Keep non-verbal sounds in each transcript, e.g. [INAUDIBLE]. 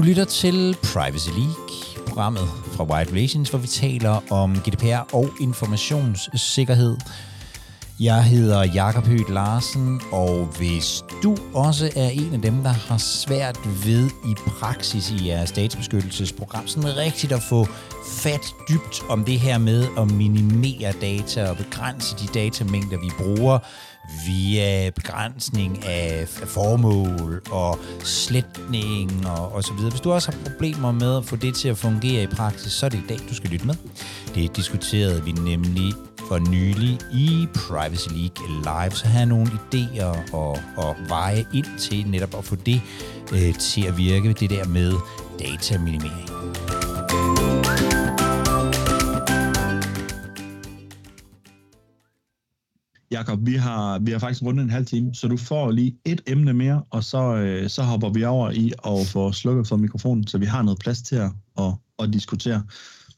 Du lytter til Privacy League, programmet fra White Relations, hvor vi taler om GDPR og informationssikkerhed. Jeg hedder Jakob Høgh Larsen, og hvis du også er en af dem, der har svært ved i praksis i jeres databeskyttelsesprogram, sådan rigtigt at få fat dybt om det her med at minimere data og begrænse de datamængder, vi bruger, via begrænsning af formål og sletning og, og så videre. Hvis du også har problemer med at få det til at fungere i praksis, så er det i dag, du skal lytte med. Det diskuterede vi nemlig for nylig i Privacy League Live, så have nogle idéer og, og veje ind til netop at få det øh, til at virke, det der med dataminimering. Jakob, vi har, vi har faktisk rundet en halv time, så du får lige et emne mere, og så, øh, så hopper vi over i at få slukket for mikrofonen, så vi har noget plads til at, at, at diskutere,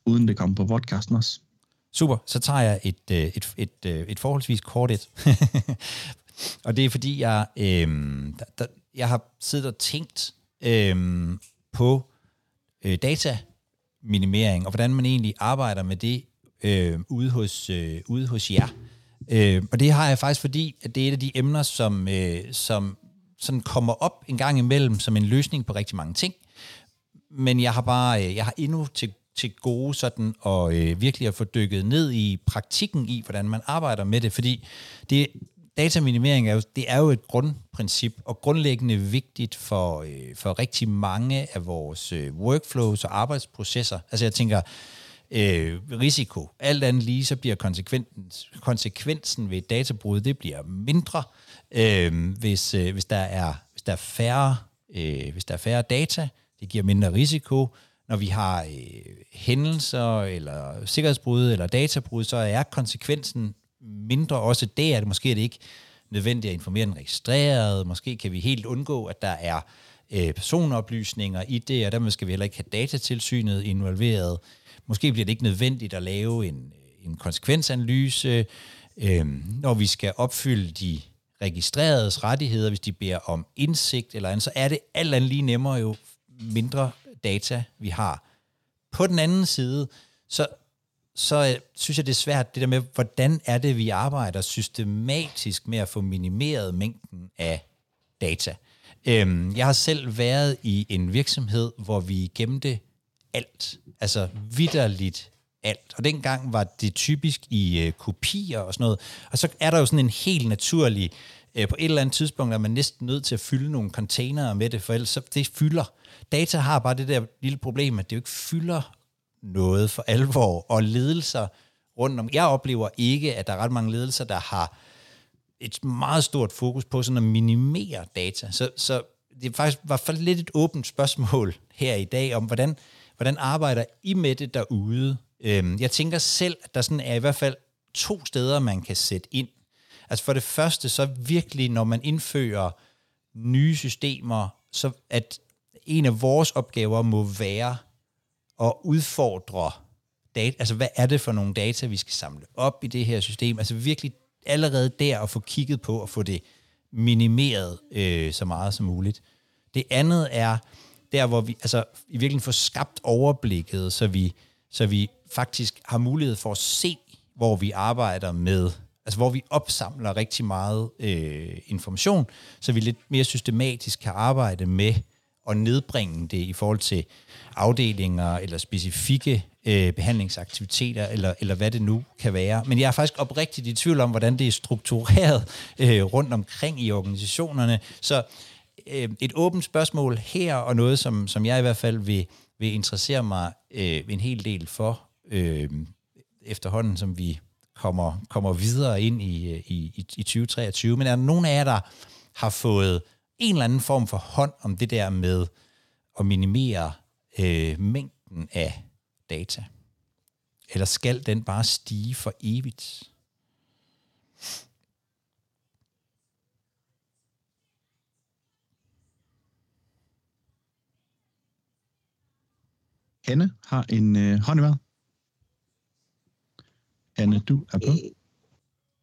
uden det kommer på podcasten også. Super, så tager jeg et, øh, et, et, et, et forholdsvis kort et. [LAUGHS] og det er fordi, jeg, øh, der, der, jeg har siddet og tænkt øh, på øh, dataminimering, og hvordan man egentlig arbejder med det øh, ude, hos, øh, ude hos jer. Øh, Øh, og det har jeg faktisk, fordi at det er et af de emner, som, øh, som sådan kommer op en gang imellem som en løsning på rigtig mange ting. Men jeg har bare, øh, jeg har endnu til, til gode sådan og øh, virkelig at få dykket ned i praktikken i, hvordan man arbejder med det, fordi det, dataminimering er jo, det er jo et grundprincip, og grundlæggende vigtigt for, øh, for rigtig mange af vores øh, workflows og arbejdsprocesser. Altså jeg tænker, øh, risiko. Alt andet lige, så bliver konsekvensen, konsekvensen ved et databrud, det bliver mindre, øh, hvis, øh, hvis, der er, hvis, der er færre, øh, hvis der er færre data. Det giver mindre risiko. Når vi har øh, hændelser, eller sikkerhedsbrud, eller databrud, så er konsekvensen mindre også det, at måske er det ikke nødvendigt at informere den registrerede. Måske kan vi helt undgå, at der er øh, personoplysninger i det, og dermed skal vi heller ikke have datatilsynet involveret. Måske bliver det ikke nødvendigt at lave en, øh, en konsekvensanalyse, øh, når vi skal opfylde de registreredes rettigheder, hvis de beder om indsigt eller andet, så er det alt andet lige nemmere jo mindre data vi har. På den anden side, så, så øh, synes jeg, det er svært det der med, hvordan er det, vi arbejder systematisk med at få minimeret mængden af data. Øhm, jeg har selv været i en virksomhed, hvor vi gemte alt. Altså vidderligt alt. Og dengang var det typisk i øh, kopier og sådan noget. Og så er der jo sådan en helt naturlig, øh, på et eller andet tidspunkt er man næsten nødt til at fylde nogle containere med det, for ellers så det fylder. Data har bare det der lille problem, at det jo ikke fylder noget for alvor, og ledelser rundt om. Jeg oplever ikke, at der er ret mange ledelser, der har et meget stort fokus på sådan at minimere data. Så, så det faktisk var lidt et åbent spørgsmål her i dag om, hvordan, Hvordan arbejder I med det derude? Øhm, jeg tænker selv, at der sådan er i hvert fald to steder, man kan sætte ind. Altså for det første, så virkelig, når man indfører nye systemer, så at en af vores opgaver må være at udfordre data, altså hvad er det for nogle data, vi skal samle op i det her system, altså virkelig allerede der at få kigget på og få det minimeret øh, så meget som muligt. Det andet er, der hvor vi altså i virkeligheden får skabt overblikket, så vi, så vi faktisk har mulighed for at se, hvor vi arbejder med, altså hvor vi opsamler rigtig meget øh, information, så vi lidt mere systematisk kan arbejde med at nedbringe det i forhold til afdelinger eller specifikke øh, behandlingsaktiviteter, eller, eller hvad det nu kan være. Men jeg er faktisk oprigtigt i tvivl om, hvordan det er struktureret øh, rundt omkring i organisationerne. Så øh, et åbent spørgsmål her, og noget, som, som jeg i hvert fald vil, vil interessere mig øh, en hel del for, øh, efterhånden som vi kommer, kommer videre ind i, øh, i, i 2023. Men er der nogen af jer, der har fået en eller anden form for hånd om det der med at minimere øh, mængden af data? Eller skal den bare stige for evigt? Anne har en øh, hånd i vejret. Anne, du er på. Øh,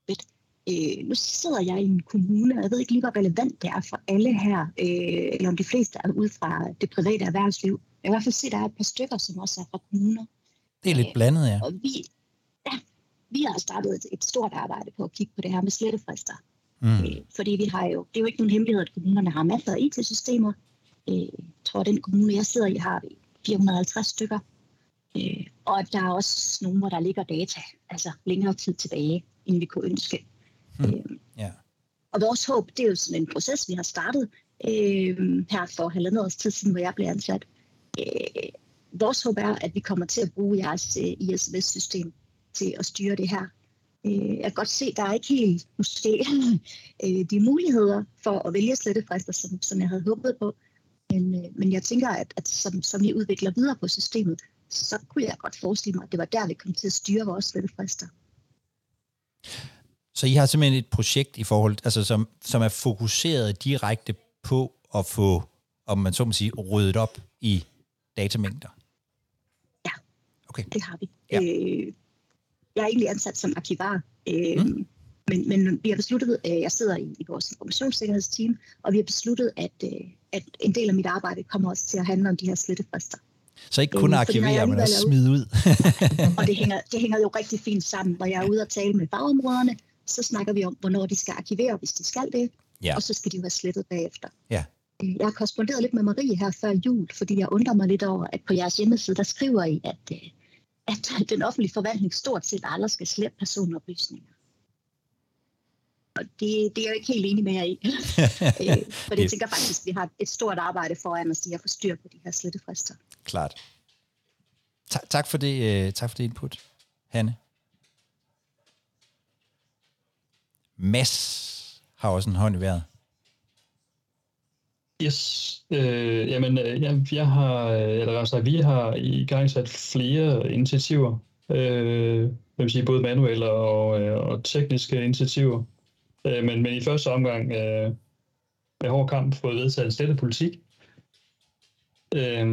fedt. Øh, nu sidder jeg i en kommune, og jeg ved ikke lige, hvor relevant det er for alle her, øh, eller om de fleste er ud fra det private erhvervsliv. Jeg kan i hvert fald se, at der er et par stykker, som også er fra kommuner. Det er lidt blandet, ja. Og vi, ja, vi har startet et, et stort arbejde på at kigge på det her med slettefrister. Mm. Øh, fordi vi har jo, det er jo ikke nogen hemmelighed, at kommunerne har masser af IT-systemer. Øh, jeg tror, at den kommune, jeg sidder i, har vi 450 stykker. Øh, og der er også nogle, hvor der ligger data, altså længere tid tilbage, end vi kunne ønske. Mm. Øh, yeah. Og vores håb, det er jo sådan en proces, vi har startet øh, her for halvandet års tid siden, hvor jeg blev ansat. Øh, vores håb er, at vi kommer til at bruge jeres øh, ISMS-system til at styre det her. Øh, jeg kan godt se, at der er ikke helt måske [LAUGHS] øh, de muligheder for at vælge slettefrister, som, som jeg havde håbet på. Men, øh, men jeg tænker, at, at som, som vi udvikler videre på systemet, så kunne jeg godt forestille mig, at det var der, vi kom til at styre vores slettefrister. Så I har simpelthen et projekt i forhold, altså som, som er fokuseret direkte på at få, om man så må sige, ryddet op i datamængder? Ja, okay. det har vi. Ja. Øh, jeg er egentlig ansat som arkivar, øh, mm. men, men vi har besluttet, at jeg sidder i, i vores informationssikkerhedsteam, og vi har besluttet, at, øh, at en del af mit arbejde kommer også til at handle om de her slettefrister. Så ikke kun øh, arkivere, men også smide ud. [LAUGHS] og det hænger, det hænger jo rigtig fint sammen. Når jeg er ude og tale med fagområderne, så snakker vi om, hvornår de skal arkivere, hvis de skal det, ja. og så skal de jo være slettet bagefter. Ja. Øh, jeg har korresponderet lidt med Marie her før jul, fordi jeg undrer mig lidt over, at på jeres hjemmeside, der skriver I, at, øh, at den offentlige forvaltning stort set aldrig skal slette personoplysninger. Og det, det er jeg ikke helt enig med jer i. [LAUGHS] Øh, for det tænker faktisk, at vi har et stort arbejde foran os i at få styr på de her slettefrister. Klart. Ta- tak, for det, tak for det input, Hanne. Mads har også en hånd i vejret. Yes, øh, jamen øh, jeg, jeg har, øh, eller altså, vi har i gang sat flere initiativer, øh, jeg vil sige både manuelle og, øh, og tekniske initiativer, øh, men, men i første omgang øh, med hård kamp fået vedtaget en slettet politik. Øh,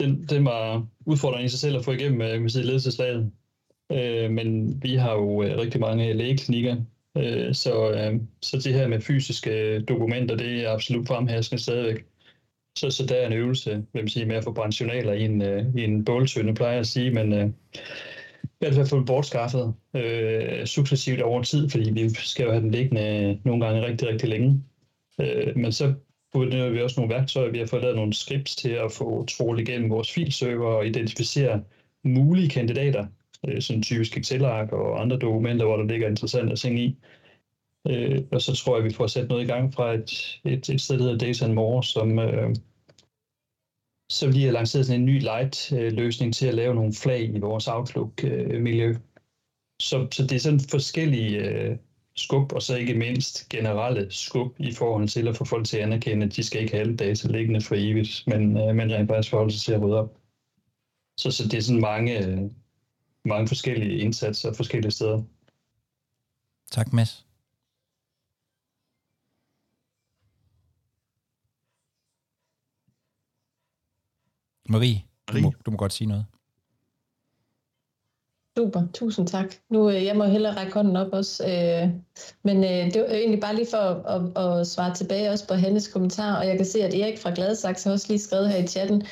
den, den var udfordringen i sig selv at få igennem øh, med ledelseslaget, øh, men vi har jo øh, rigtig mange lægeklinikker, Øh, så, øh, så det her med fysiske øh, dokumenter, det er absolut fremherskende stadigvæk. Så, så der er en øvelse, vil man sige, med at få brændt journaler i en, øh, i en båltønde, plejer jeg at sige, men øh, i hvert fald få bortskaffet øh, successivt over tid, fordi vi skal jo have den liggende nogle gange rigtig, rigtig længe. Øh, men så benytter vi også nogle værktøjer. Vi har fået lavet nogle scripts til at få trålet igennem vores filserver og identificere mulige kandidater øh, sådan typisk Excel-ark og andre dokumenter, hvor der ligger interessante ting i. Øh, og så tror jeg, at vi får sat noget i gang fra et, et, et sted, der hedder Data More, som, øh, så lige har lanceret sådan en ny light-løsning øh, til at lave nogle flag i vores Outlook-miljø. Øh, så, så det er sådan forskellige øh, skub, og så ikke mindst generelle skub i forhold til at få folk til at anerkende, at de skal ikke have alle data liggende for evigt, men, øh, men rent faktisk forholde sig til at rydde op. Så, så det er sådan mange, øh, mange forskellige indsatser forskellige steder. Tak, Mads. Marie, du må, du må godt sige noget. Super, tusind tak. Nu, øh, jeg må hellere række hånden op også. Øh, men øh, det var egentlig bare lige for at, at, at svare tilbage også på Hannes kommentar, og jeg kan se, at Erik fra Gladsaxe har også lige skrevet her i chatten,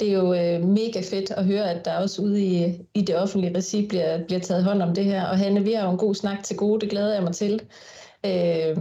det er jo øh, mega fedt at høre, at der også ude i, i det offentlige regi bliver, bliver taget hånd om det her. Og Hanne, vi har jo en god snak til gode, det glæder jeg mig til. Øh,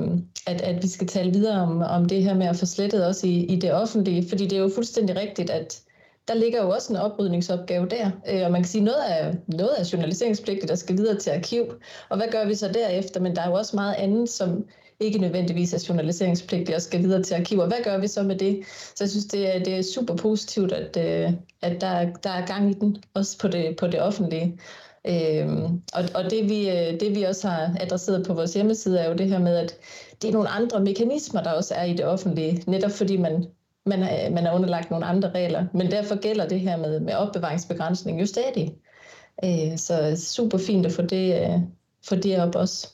at, at vi skal tale videre om, om det her med at få slettet også i, i det offentlige, fordi det er jo fuldstændig rigtigt, at der ligger jo også en oprydningsopgave der, øh, og man kan sige, noget af, noget af journaliseringspligtet, der skal videre til arkiv, og hvad gør vi så derefter? Men der er jo også meget andet, som ikke nødvendigvis er journaliseringspligtigt og skal videre til arkiver. Hvad gør vi så med det? Så jeg synes, det er, det er super positivt, at, øh, at der, der er gang i den, også på det, på det offentlige. Øhm, og og det, vi, øh, det vi også har adresseret på vores hjemmeside, er jo det her med, at det er nogle andre mekanismer, der også er i det offentlige, netop fordi man, man, er, man er underlagt nogle andre regler. Men derfor gælder det her med, med opbevaringsbegrænsning jo stadig. Øh, så super fint at få det, få det op også.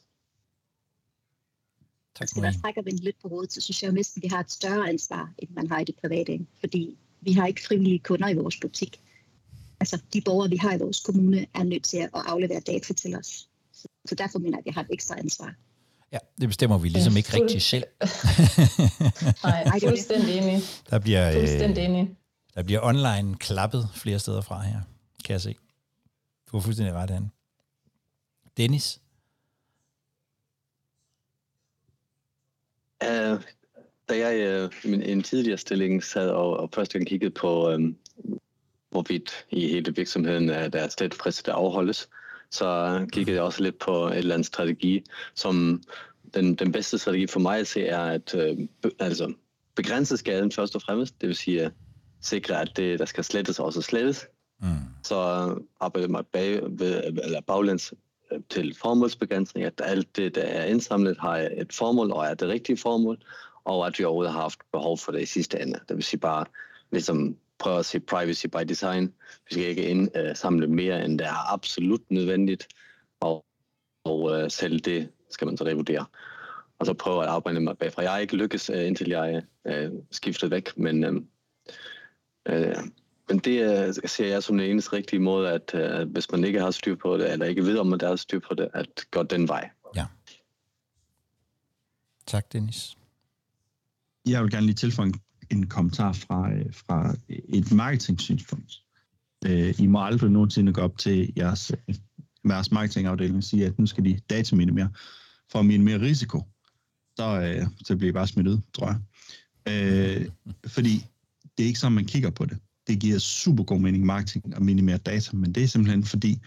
Tak, Hvis man trækker vi lidt på hovedet, så synes jeg jo næsten, at vi har et større ansvar, end man har i det private. Fordi vi har ikke frivillige kunder i vores butik. Altså, de borgere, vi har i vores kommune, er nødt til at aflevere data til os. Så derfor mener jeg, at vi har et ekstra ansvar. Ja, det bestemmer vi ligesom ikke Fuld- rigtig selv. [LAUGHS] Nej, fuldstændig enig. Der bliver, Fuldstændig øh, enig. der bliver online klappet flere steder fra her, kan jeg se. Du har fuldstændig ret, Anne. Dennis? Uh, da jeg uh, i min, en tidligere stilling sad og, og første gang kiggede på, um, hvorvidt i hele virksomheden at der er slet der afholdes, så kiggede jeg også lidt på et eller andet strategi, som den, den bedste strategi for mig at se er at uh, be, altså, begrænse skaden først og fremmest, det vil sige sikre, at det, der skal slettes, også slettes. Mm. Så arbejder man bag, ved, eller baglæns øh, til formålsbegrænsning, at alt det, der er indsamlet, har et formål og er det rigtige formål, og at vi overhovedet har haft behov for det i sidste ende. Det vil sige bare ligesom prøve at se privacy by design. Vi skal ikke indsamle mere, end det er absolut nødvendigt, og, og uh, selv det skal man så revurdere. Og så prøve at arbejde med bagfra. Jeg har ikke lykkes, uh, indtil jeg uh, skiftede væk, men uh, uh, men det uh, ser jeg som den eneste rigtige måde, at uh, hvis man ikke har styr på det, eller ikke ved, om man der har styr på det, at gå den vej. Ja. Tak, Dennis. Jeg vil gerne lige tilføje en, en kommentar fra, fra et marketing-synspunkt. Øh, I må aldrig nogensinde gå op til jeres, jeres marketingafdeling og sige, at nu skal de dataminimere for at minimere risiko. Så, øh, så bliver I bare smidt ud, tror jeg. Øh, fordi det er ikke sådan, man kigger på det. Det giver super god mening marketing at minimere data, men det er simpelthen fordi,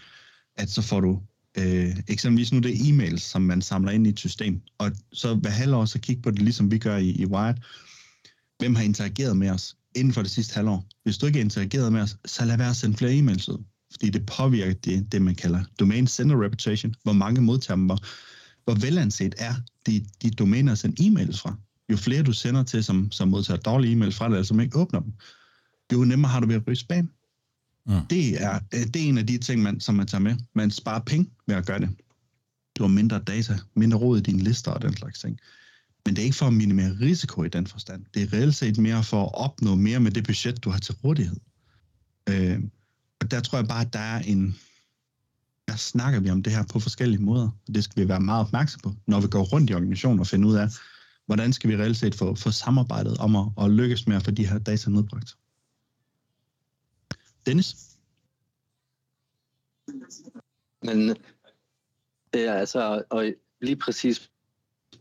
at så får du øh, eksempelvis nu det er e-mails, som man samler ind i et system, og så hver halvår så kigge på det, ligesom vi gør i, i Wired. Hvem har interageret med os inden for det sidste halvår? Hvis du ikke har interageret med os, så lad være at sende flere e-mails ud, fordi det påvirker det, det man kalder domain sender reputation, hvor mange modtager dem, hvor, hvor velanset er de, de domæner at sende e-mails fra. Jo flere du sender til, som, som modtager dårlige e-mails fra dig, eller som ikke åbner dem, jo nemmere har du ved at ryge spam. Mm. Det, er, øh, det er en af de ting, man, som man tager med. Man sparer penge ved at gøre det. Du har mindre data, mindre råd i dine lister og den slags ting. Men det er ikke for at minimere risiko i den forstand. Det er reelt set mere for at opnå mere med det budget, du har til rådighed. Øh, og der tror jeg bare, at der er en... Der snakker vi om det her på forskellige måder. Og det skal vi være meget opmærksom på, når vi går rundt i organisationen og finder ud af, hvordan skal vi reelt set få, få samarbejdet om at, at lykkes med at få de her data nedbragt. Dennis? Men øh, det er altså, og lige præcis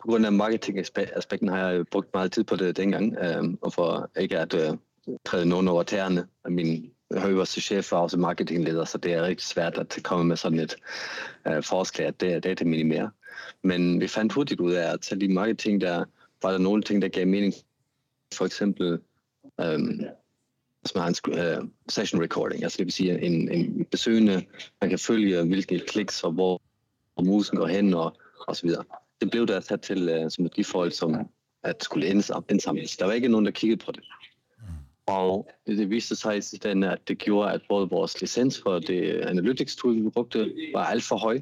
på grund af marketingaspekten har jeg brugt meget tid på det dengang, øh, og for ikke at øh, træde nogen over tæerne min højeste chef var også marketingleder, så det er rigtig svært at komme med sådan et øh, forslag, at det er det, minimere. Men vi fandt hurtigt ud af, at selv i marketing, der var der nogle ting, der gav mening. For eksempel, øh, som man har en uh, session recording, altså det vil sige en, en besøgende, man kan følge hvilke kliks og hvor, hvor musen går hen og, og så videre. Det blev der sat til uh, som et default, som at skulle indsamles. Der var ikke nogen, der kiggede på det. Og det, det viste sig i sidste at det gjorde, at både vores licens for det analytics tool, vi brugte, var alt for høj,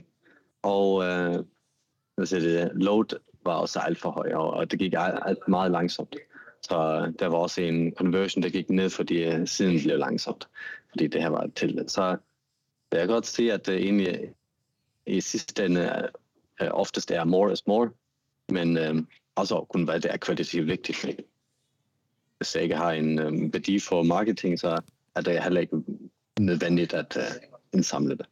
og uh, altså det load var også alt for høj, og, og det gik alt, alt meget langsomt. Så der var også en conversion, der gik ned, fordi uh, siden blev langsomt, fordi det her var til. Så jeg kan godt se, at uh, egentlig i sidste ende uh, oftest er more is more, men uh, også kun hvad det er kvalitativt vigtigt. Hvis jeg ikke har en um, værdi for marketing, så er det heller ikke nødvendigt at uh, indsamle det.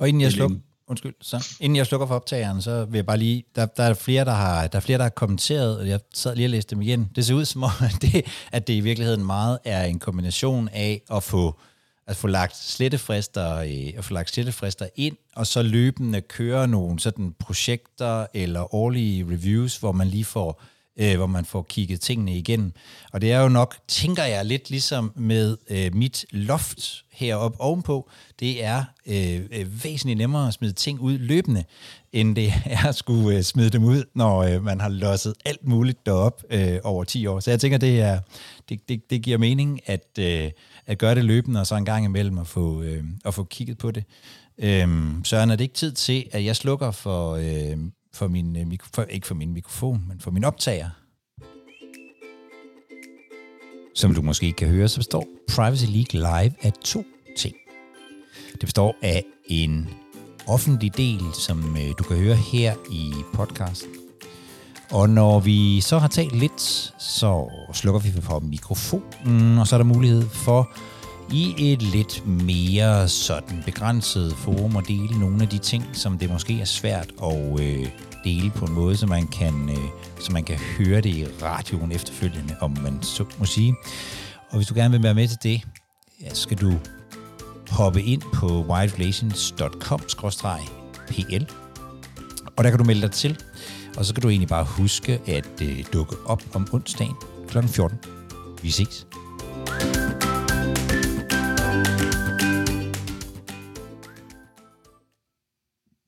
Og inden jeg slukker, undskyld, så inden jeg slukker for optageren, så vil jeg bare lige, der, der er flere, der har, der er flere, der har kommenteret, og jeg sad lige og læste dem igen. Det ser ud som om, [LAUGHS] at det, at det i virkeligheden meget er en kombination af at få, at få lagt slettefrister, øh, at få lagt slettefrister ind, og så løbende køre nogle sådan projekter eller årlige reviews, hvor man lige får øh, hvor man får kigget tingene igen. Og det er jo nok, tænker jeg, lidt ligesom med øh, mit loft heroppe ovenpå, det er øh, øh, væsentligt nemmere at smide ting ud løbende, end det er at skulle øh, smide dem ud, når øh, man har losset alt muligt derop øh, over 10 år. Så jeg tænker, det, er, det, det, det giver mening at, øh, at gøre det løbende, og så en gang imellem at få, øh, at få kigget på det. Øhm, Søren, er det ikke tid til, at jeg slukker for, øh, for min, øh, mikro, for, ikke for min mikrofon, men for min optager. Som du måske ikke kan høre, så består Privacy League Live af to ting. Det består af en offentlig del, som øh, du kan høre her i podcasten. Og når vi så har talt lidt, så slukker vi for mikrofonen, og så er der mulighed for i et lidt mere sådan begrænset forum at dele nogle af de ting, som det måske er svært at øh, dele på en måde, så man kan, øh, så man kan høre det i radioen efterfølgende, om man så må sige. Og hvis du gerne vil være med til det, ja, så skal du hoppe ind på wildrelations.com-pl, og der kan du melde dig til. Og så kan du egentlig bare huske at øh, dukke op om onsdagen kl. 14. Vi ses.